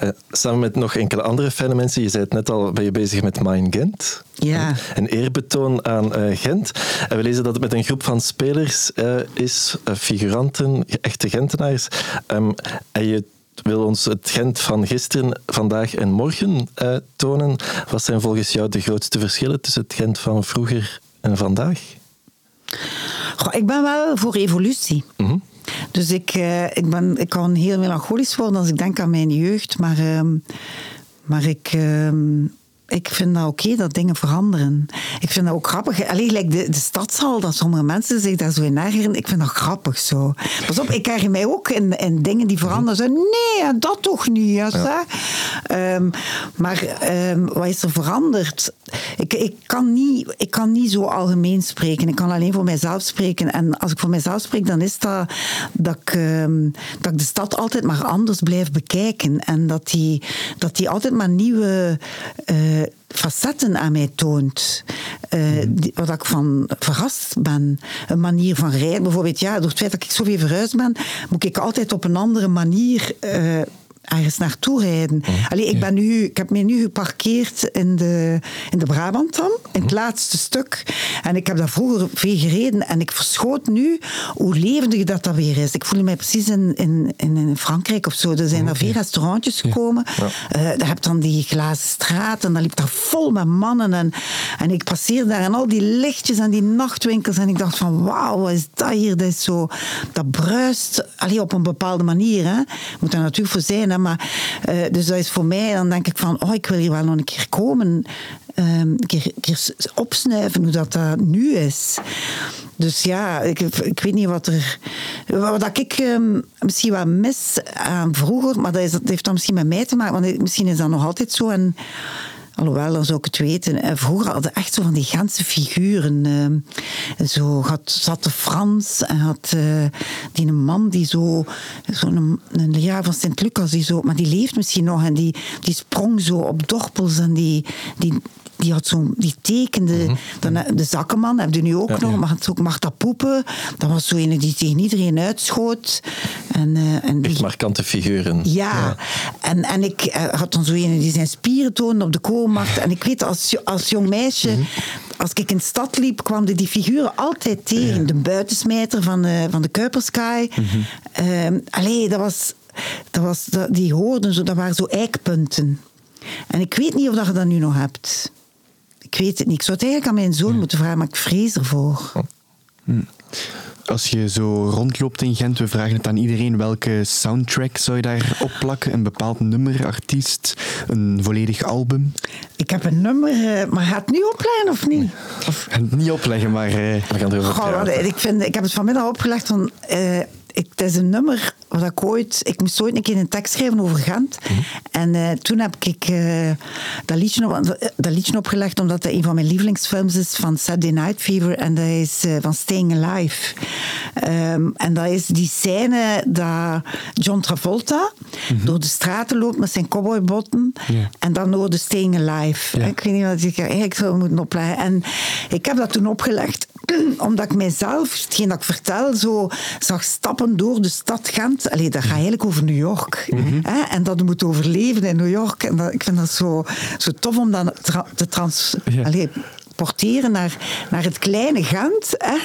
Eh, samen met nog enkele andere fijne mensen, je zei het net al, ben je bezig met Mind Gent. Ja. Een, een eerbetoon aan eh, Gent. En we lezen dat het met een groep van spelers eh, is, figuranten, echte Gentenaars. Ehm, en je wil ons het Gent van gisteren, vandaag en morgen tonen. Wat zijn volgens jou de grootste verschillen tussen het Gent van vroeger en vandaag? Goh, ik ben wel voor evolutie. Mhm. Dus ik, eh, ik, ben, ik kan heel melancholisch worden als ik denk aan mijn jeugd. Maar, ehm, maar ik, ehm, ik vind dat oké dat dingen veranderen. Ik vind dat ook grappig. Alleen gelijk de, de stadshal, dat sommige mensen zich daar zo in ergeren. Ik vind dat grappig zo. Pas op, ik erger mij ook in, in dingen die veranderen. Zo, nee, dat toch niet. Ja, Ehm, maar ehm, wat is er veranderd? Ik, ik, kan niet, ik kan niet zo algemeen spreken. Ik kan alleen voor mijzelf spreken. En als ik voor mijzelf spreek, dan is dat dat ik, ehm, dat ik de stad altijd maar anders blijf bekijken. En dat die, dat die altijd maar nieuwe eh, facetten aan mij toont. Eh, die- wat ik van verrast ben. Een manier van rijden. Bijvoorbeeld, ja, door het feit dat ik zoveel verhuisd ben, moet ik altijd op een andere manier... eh, ergens naartoe rijden. Allee, ik, ben nu, ik heb mij nu geparkeerd in de, in de Brabantam, in het laatste stuk. En ik heb daar vroeger veel gereden en ik verschoot nu hoe levendig dat dat weer is. Ik voel mij precies in, in, in, Frankrijk of zo. Er zijn daar veel restaurantjes gekomen. Eh, daar heb je dan die glazen straat en dat liep daar vol met mannen. En, en ik passeerde daar en al die lichtjes en die nachtwinkels. En ik dacht van, wauw, wat is dat hier? Dat is zo, dat bruist allee, op een bepaalde manier. Hè. Moet daar natuurlijk voor zijn. Maar, eh, dus dat is voor mij, dan denk ik van, oh, ik wil hier wel nog een keer komen. ehm, een, keer, opsnuiven hoe dat, dat nu is. Dus ja, ik, ik weet niet wat er... Wat ik ehm, misschien wel mis aan vroeger, maar dat, is, heeft dan misschien met mij te maken, want misschien is dat nog altijd zo. En, Alhoewel, dan zou ik het weten. Eh, Vroeger hadden echt zo van die ganse figuren. eh, Zo had, zat de Frans en had eh, die een man die zo... Zo'n een jaar van Sint-Lucas, die zo... Maar die leeft misschien nog en die, die sprong zo op dorpels en die... die die had zo, die tekende, dan, eh, de zakkenman heb je nu ook nog, maar had ook Marta Poepen, dat was zo een die tegen iedereen uitschoot. En, eh, en die, Echt markante figuren. ja, En, en ik eh, had dan zo een die zijn spieren toonde op de koolmarkt. En ik weet als, als jong meisje als ik in de stad liep, kwamen die figuren altijd tegen. De buitensmijter van de, van de Kuipersky. Ehm, allee, dat was... Dat was dat, die hoorden zo, dat waren zo eikpunten. En ik weet niet of dat je dat nu nog hebt. Ik weet het niet. Ik zou het eigenlijk aan mijn zoon moeten vragen, maar ik vrees ervoor. Als je zo rondloopt in Gent, we vragen het aan iedereen, welke soundtrack zou je daar opplakken? Een bepaald nummer, artiest, een volledig album? Ik heb een nummer, eh, maar gaat het nu opleggen of niet? Of, niet opleggen, maar... eh, We gaan erover Goh, wat- praten. ik, vind, ik heb het vanmiddag opgelegd van... eh, ik, het is een nummer wat ik ooit... Ik moest ooit een keer een tekst schrijven over Gent. En eh, toen heb ik eh, dat, liedje op, dat liedje opgelegd omdat dat een van mijn lievelingsfilms is van Saturday Night Fever. En dat is eh, van Staying Alive. Ehm, en dat is die scène dat John Travolta door de straten loopt met zijn cowboybotten. Ja. En dan door de Staying Alive. Ik weet niet wat ik eigenlijk zou moeten opleggen. En ik heb dat toen opgelegd omdat ik mijzelf, hetgeen dat ik vertel, zo zag stappen door de stad Gent. Allee, dat gaat eigenlijk over New York. hè? En dat je moet overleven in New York. En dat, ik vind dat zo, zo tof om dat te trans... Ja. Allee, porteren naar, naar het kleine Gent. Hè?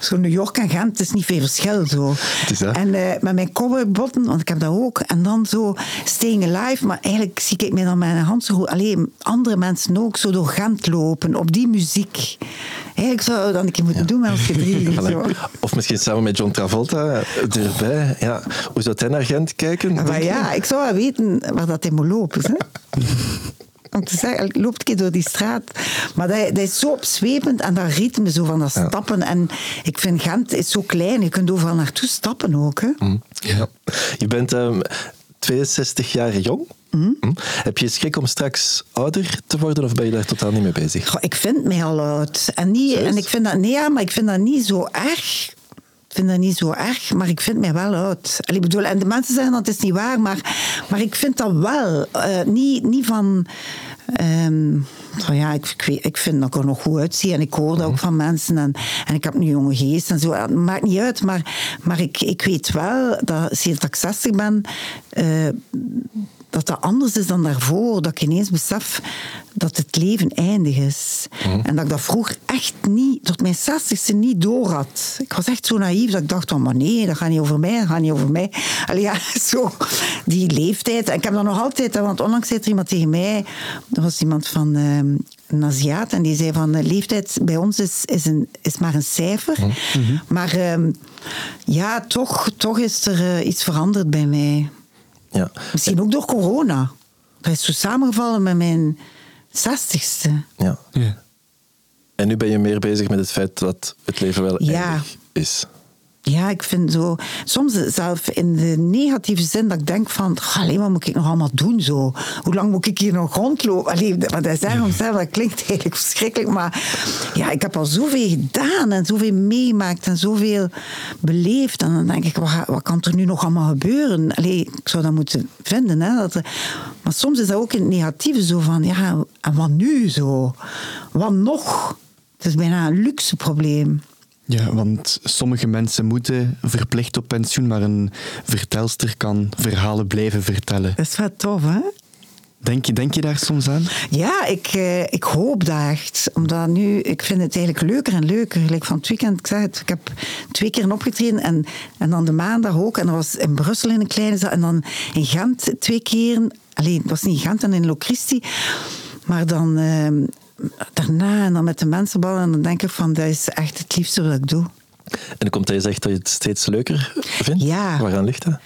Zo New York en Gent is niet veel verschil. Zo. is dat. En eh, met mijn cowboybotten, want ik heb dat ook. En dan zo staying alive. Maar eigenlijk zie ik mij dan met mijn hand zo goed. Alleen andere mensen ook zo door Gent lopen. Op die muziek. Eigenlijk zou je dat een keer moeten doen met ons gedrie. zo. Of misschien samen met John Travolta erbij. Ja. Hoe zou hij naar Gent kijken? Maar ja, ik zou wel weten waar dat hij moet lopen. Hè? Om te zeggen, ik loop een keer door die straat. Maar dat, dat is zo opzwepend en dat ritme zo van dat stappen. En ik vind Gent is zo klein, je kunt overal naartoe stappen ook. Hè? Ja. Je bent ehm, 62 jaar jong. Hm? Heb je schrik om straks ouder te worden of ben je daar totaal niet mee bezig? Goh, ik vind mij al oud. En, niet, Serieus? en ik vind dat, nee, ja, maar ik vind dat niet zo erg. Ik vind dat niet zo erg, maar ik vind mij wel oud. Ik bedoel, en de mensen zeggen dat is niet waar, maar, maar ik vind dat wel. Eh, niet, niet van... ehm, ja, ik, ik, weet- ik vind dat ik er nog goed uitzie en ik hoor dat ook van mensen. En, en ik heb nu jonge geest en zo. Het maakt niet uit, maar, maar ik, ik weet wel dat sinds dat ik 60 ben... eh, dat dat anders is dan daarvoor. Dat ik ineens besef dat het leven eindig is. En dat ik dat vroeger echt niet, tot mijn zestigste niet door had. Ik was echt zo naïef dat ik dacht van, maar nee, dat gaat niet over mij, dat gaat niet over mij. Allee, ja, zo, die leeftijd. En ik heb dat nog altijd, want onlangs zei er iemand tegen mij, er was iemand van ehm, een Aziat, en die zei van, de leeftijd bij ons is, is, een, is maar een cijfer. Maar ehm, ja, toch, toch is er eh, iets veranderd bij mij. Ja. Misschien ook door corona. Dat is zo samengevallen met mijn zestigste. ja. ja. En nu ben je meer bezig met het feit dat het leven wel Ja. eindig is. Ja, ik vind zo... Soms zelf in de negatieve zin dat ik denk van... Allee, wat moet ik nog allemaal doen zo? Hoe lang moet ik hier nog rondlopen? Allee, wat hij zegt om dat klinkt eigenlijk verschrikkelijk. Maar ja, ik heb al zoveel gedaan en zoveel meegemaakt en zoveel beleefd. En dan denk ik, wat, wat kan er nu nog allemaal gebeuren? Allee, ik zou dat moeten vinden. Hè, dat maar soms is dat ook in het negatieve zo van... Ja, en wat nu zo? Wat nog? Het is bijna een luxe probleem. Ja, want sommige mensen moeten verplicht op pensioen, maar een vertelster kan verhalen blijven vertellen. Dat is wel tof, hè? Denk je, denk je daar soms aan? Ja, ik, eh, ik hoop dat echt. Omdat nu, ik vind het eigenlijk leuker en leuker. Gelijk van het weekend, ik zeg het, ik heb twee keer opgetreden en, en dan de maandag ook. En dat was in Brussel in een kleine zaal en dan in Gent twee keer. Alleen, het was niet in Gent en in Locristi. Maar dan eh, daarna en dan met de mensen ballen. En dan denk ik van, dat is echt het liefste wat ik doe. En dan komt hij zegt dat je het steeds leuker vindt? Ja. Waaraan ligt dat?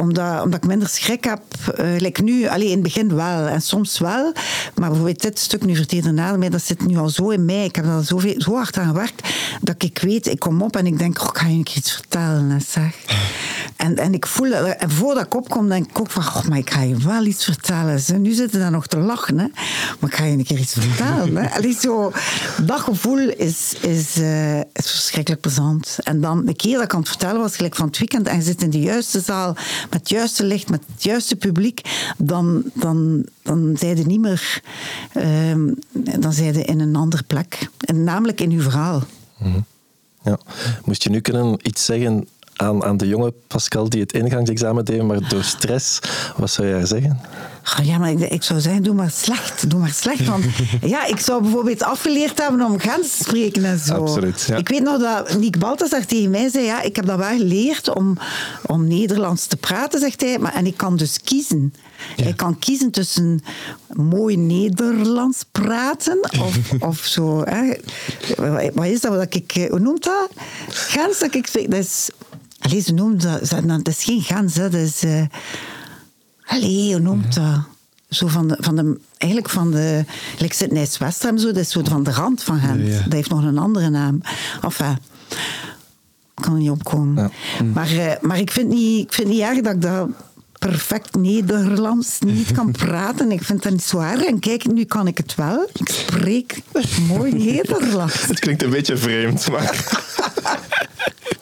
Omdat, omdat ik minder schrik heb. eh like nu, alleen in het begin wel en soms wel. Maar bijvoorbeeld dit stuk nu vertelde na mij, dat zit nu al zo in mij. Ik heb er zo, zo hard aan gewerkt dat ik weet, ik kom op en ik denk, oh, ik ga je een keer iets vertellen. Zeg. En, en ik voel, en voordat ik opkom, denk ik ook van, oh, maar ik ga je wel iets vertellen. Ze, nu zitten daar nog te lachen, hè. maar ik ga je een keer iets vertellen. Hè. Allee, zo, dat gevoel is, is, eh, is verschrikkelijk plezant. En dan, de keer dat ik aan het vertellen was, gelijk van het weekend, en je zit in de juiste zaal, met het juiste licht, met het juiste publiek, dan, dan, dan zijn je niet meer, ehm, dan zijn in een andere plek. En namelijk in uw verhaal. Ja. Moest je nu kunnen iets zeggen aan, aan de jonge Pascal die het ingangsexamen deed, maar door stress, wat zou jij zeggen? Oh, ja, maar ik, ik, zou zeggen, doe maar slecht. Doe maar slecht. Want ja, ik zou bijvoorbeeld afgeleerd hebben om Gens te spreken en zo. Absoluut, ja. Ik weet nog dat Nick Balthazar tegen mij zei, ja, ik heb dat wel geleerd om, om Nederlands te praten, zegt hij. Maar, en ik kan dus kiezen. Ik kan kiezen tussen mooi Nederlands praten of, of zo. Hè. Wat is dat? Wat ik, hoe noemt dat? Gens, dat ik zeg. Dat is, allez, ze noemt dat, dat is geen Gens, hè, dat is... Uh, Allee, hoe noemt dat? Zo van de, van de, eigenlijk van de, like Sydney's Westram, zo, dat is zo van de rand van Gent. Ja, ja. Dat heeft nog een andere naam. Enfin, kan er niet opkomen. Ja. Maar, uh, maar ik vind niet, ik vind niet erg dat ik dat perfect Nederlands niet kan praten. Ik vind dat niet zo erg. En kijk, nu kan ik het wel. Ik spreek mooi Nederlands. Het klinkt een beetje vreemd, maar...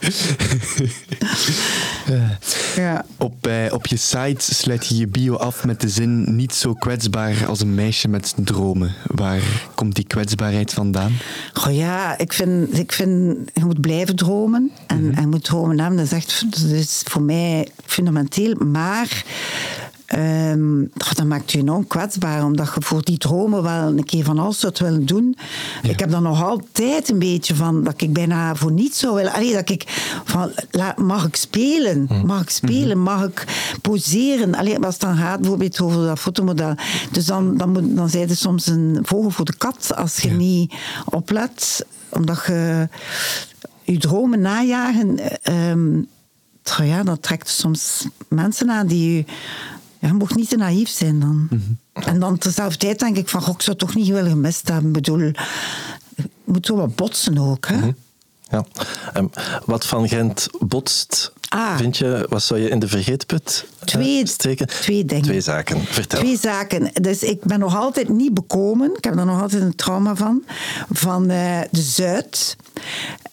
ja. op, uh, op je site sluit je je bio af met de zin niet zo kwetsbaar als een meisje met dromen. Waar komt die kwetsbaarheid vandaan? Goh ja, ik vind, ik vind je moet blijven dromen. En, mm -hmm. en moet dromen hebben. Dat is, echt, dat is voor mij fundamenteel. Maar Um, dat maakt je enorm kwetsbaar, omdat je voor die dromen wel een keer van alles zou willen doen. Ja. Ik heb dan nog altijd een beetje van dat ik bijna voor niets zou willen. Allee, dat ik van mag ik spelen? Hm. Mag ik spelen? Mag ik poseren? Allee, als het dan gaat bijvoorbeeld over dat fotomodel. Dus dan, dan, moet, dan zijn er soms een vogel voor de kat als je ja. niet oplet, omdat je je dromen najagen. Um, ja, dat trekt soms mensen aan die je ja, je mocht niet te naïef zijn dan. Mm -hmm. En dan tezelfde tijd denk ik van, goh, ik zou toch niet willen gemist hebben. Ik bedoel, je moet zo wat botsen ook. Hè? Mm -hmm. Ja. Um, wat van Gent botst, ah. vind je, wat zou je in de vergeetput twee, uh, steken? Twee dingen. Twee zaken, vertel. Twee zaken. Dus ik ben nog altijd niet bekomen, ik heb daar nog altijd een trauma van, van uh, de Zuid.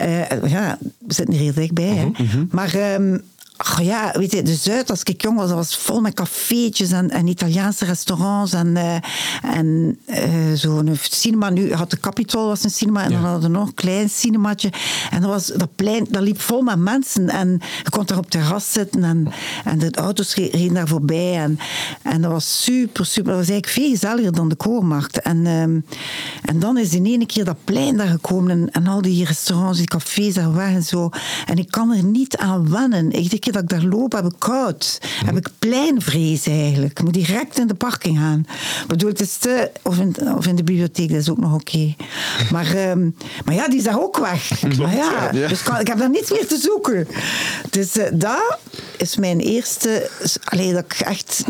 Uh, ja, we zitten hier dichtbij, mm -hmm. hè. Maar... Um, Oh ja, weet je, de Zuid, als ik jong was, dat was vol met cafeetjes en, en Italiaanse restaurants en, uh, en uh, zo'n cinema. Nu had de Capitol was een cinema en ja. dan hadden we nog een klein cinemaatje. En dat, was, dat plein, dat liep vol met mensen en je kon daar op terras zitten en, en de auto's reden daar voorbij. En, en dat was super, super. Dat was eigenlijk veel gezelliger dan de koormarkt. En, um, en dan is in één keer dat plein daar gekomen en, en al die restaurants, die cafés daar weg en zo. En ik kan er niet aan wennen. Ik dat ik daar loop, heb ik koud. Mm. Heb ik pleinvrees eigenlijk. Ik moet direct in de parking gaan. Ik bedoel, het is te... Of in, of in de bibliotheek, dat is ook nog oké. Okay. Maar, um, maar ja, die is daar ook weg. Maar ja, ja. Dus kan, ik heb daar niets meer te zoeken. Dus uh, dat is mijn eerste... Allee, dat ik echt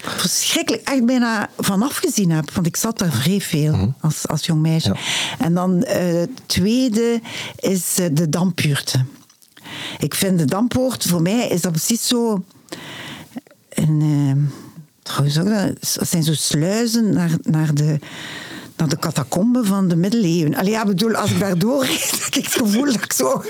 verschrikkelijk echt bijna vanaf gezien heb. Want ik zat daar vrij veel mm. als, als jong meisje. Ja. En dan uh, het tweede is uh, de dampuurte. Ik vind de Dampoort, voor mij is dat precies zo. Een, uh, trouwens ook, dat zijn zo sluizen naar, naar de naar de catacomben van de middeleeuwen. Allee, ja, bedoel, als ik daar doorrijd, heb ik het gevoel dat ik zo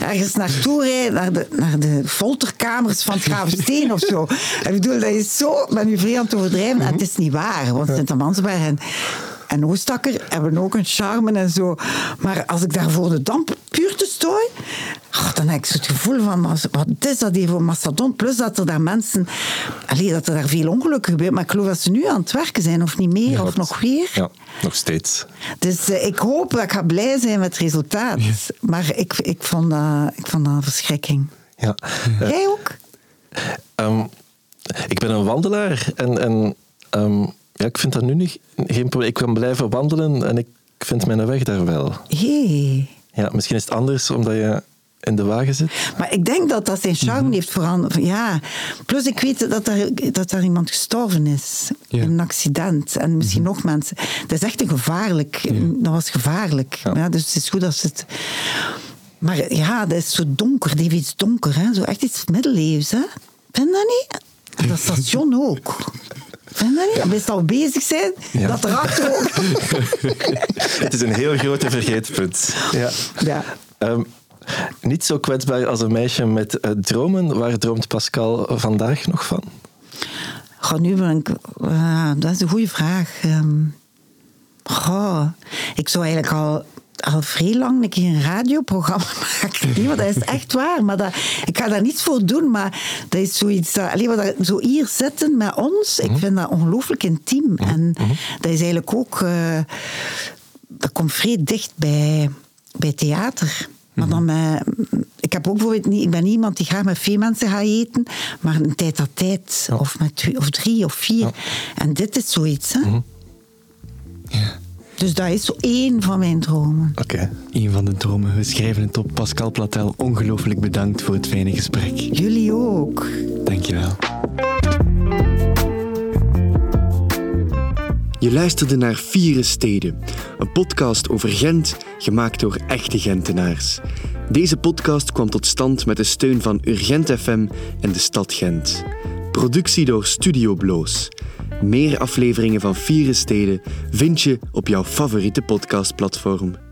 ergens naartoe rijd, naar de, naar de folterkamers van het Gravensteen of zo. Ik bedoel, dat is zo, ben u vrij aan het overdrijven. En het is niet waar, want Sint-Amansberg en, en Oostakker hebben ook een charme en zo. Maar als ik daar voor de damp puur te stooi, oh, dan heb ik het gevoel van, wat is dat hier voor mastodon? Plus dat er daar mensen, allee, dat er daar veel ongelukken gebeurt. Maar ik geloof dat ze nu aan het werken zijn, of niet meer, ja, of nog weer. Ja, nog steeds. Dus uh, ik hoop dat ik ga blij zijn met het resultaat. Ja. Maar ik, ik, vond dat, ik vond dat een verschrikking. Ja. Jij ook? Um, ik ben een wandelaar en... en um, ja, ik vind dat nu niet, geen probleem. Ik kan blijven wandelen en ik vind mijn weg daar wel. Hey. Ja, misschien is het anders omdat je in de wagen zit. Maar ik denk dat dat zijn charme mm -hmm. heeft veranderd. Ja. Plus ik weet dat er, dat er iemand gestorven is. Ja. In een accident. En misschien mm -hmm. nog mensen. Dat is echt een gevaarlijk. Ja. Dat was gevaarlijk. Ja. ja. dus het is goed als het... Maar ja, dat is zo donker. Die heeft iets donker. Hè? Zo echt iets middeleeuws. Hè? Vind dat niet? Dat station ook. Je dat niet? Best al bezig zijn, ja. dat erachter ook. Het is een heel grote vergeetpunt. Ja. ja. Um, niet zo kwetsbaar als een meisje met uh, dromen. Waar droomt Pascal vandaag nog van? Goh, nu ben ik... Uh, dat is een goede vraag. Um, goh, ik zou eigenlijk al... al vrij lang een keer een radioprogramma maken. Nee, dat is echt waar. Maar dat, ik ga daar niets voor doen, maar dat is zoiets... Dat, wat dat, zo hier zitten met ons, ik vind dat ongelooflijk intiem. En dat is eigenlijk ook... eh, dat komt vrij dicht bij, bij theater. Maar dan ik, heb ook bijvoorbeeld niet, ik ben niet iemand die graag met veel mensen gaat eten, maar een tijd dat tijd. Of met twee, of drie of vier. En dit is zoiets. Hè? Dus dat is zo één van mijn dromen. Oké. Een van de dromen. We schrijven het op. Pascal Platel, ongelooflijk bedankt voor het fijne gesprek. Jullie ook. Dankjewel. Je luisterde naar Vieren Steden, een podcast over Gent, gemaakt door echte Gentenaars. Deze podcast kwam tot stand met de steun van Urgent FM en de stad Gent. Productie door Studio Bloos. Meer afleveringen van Vieren Steden vind je op jouw favoriete podcastplatform.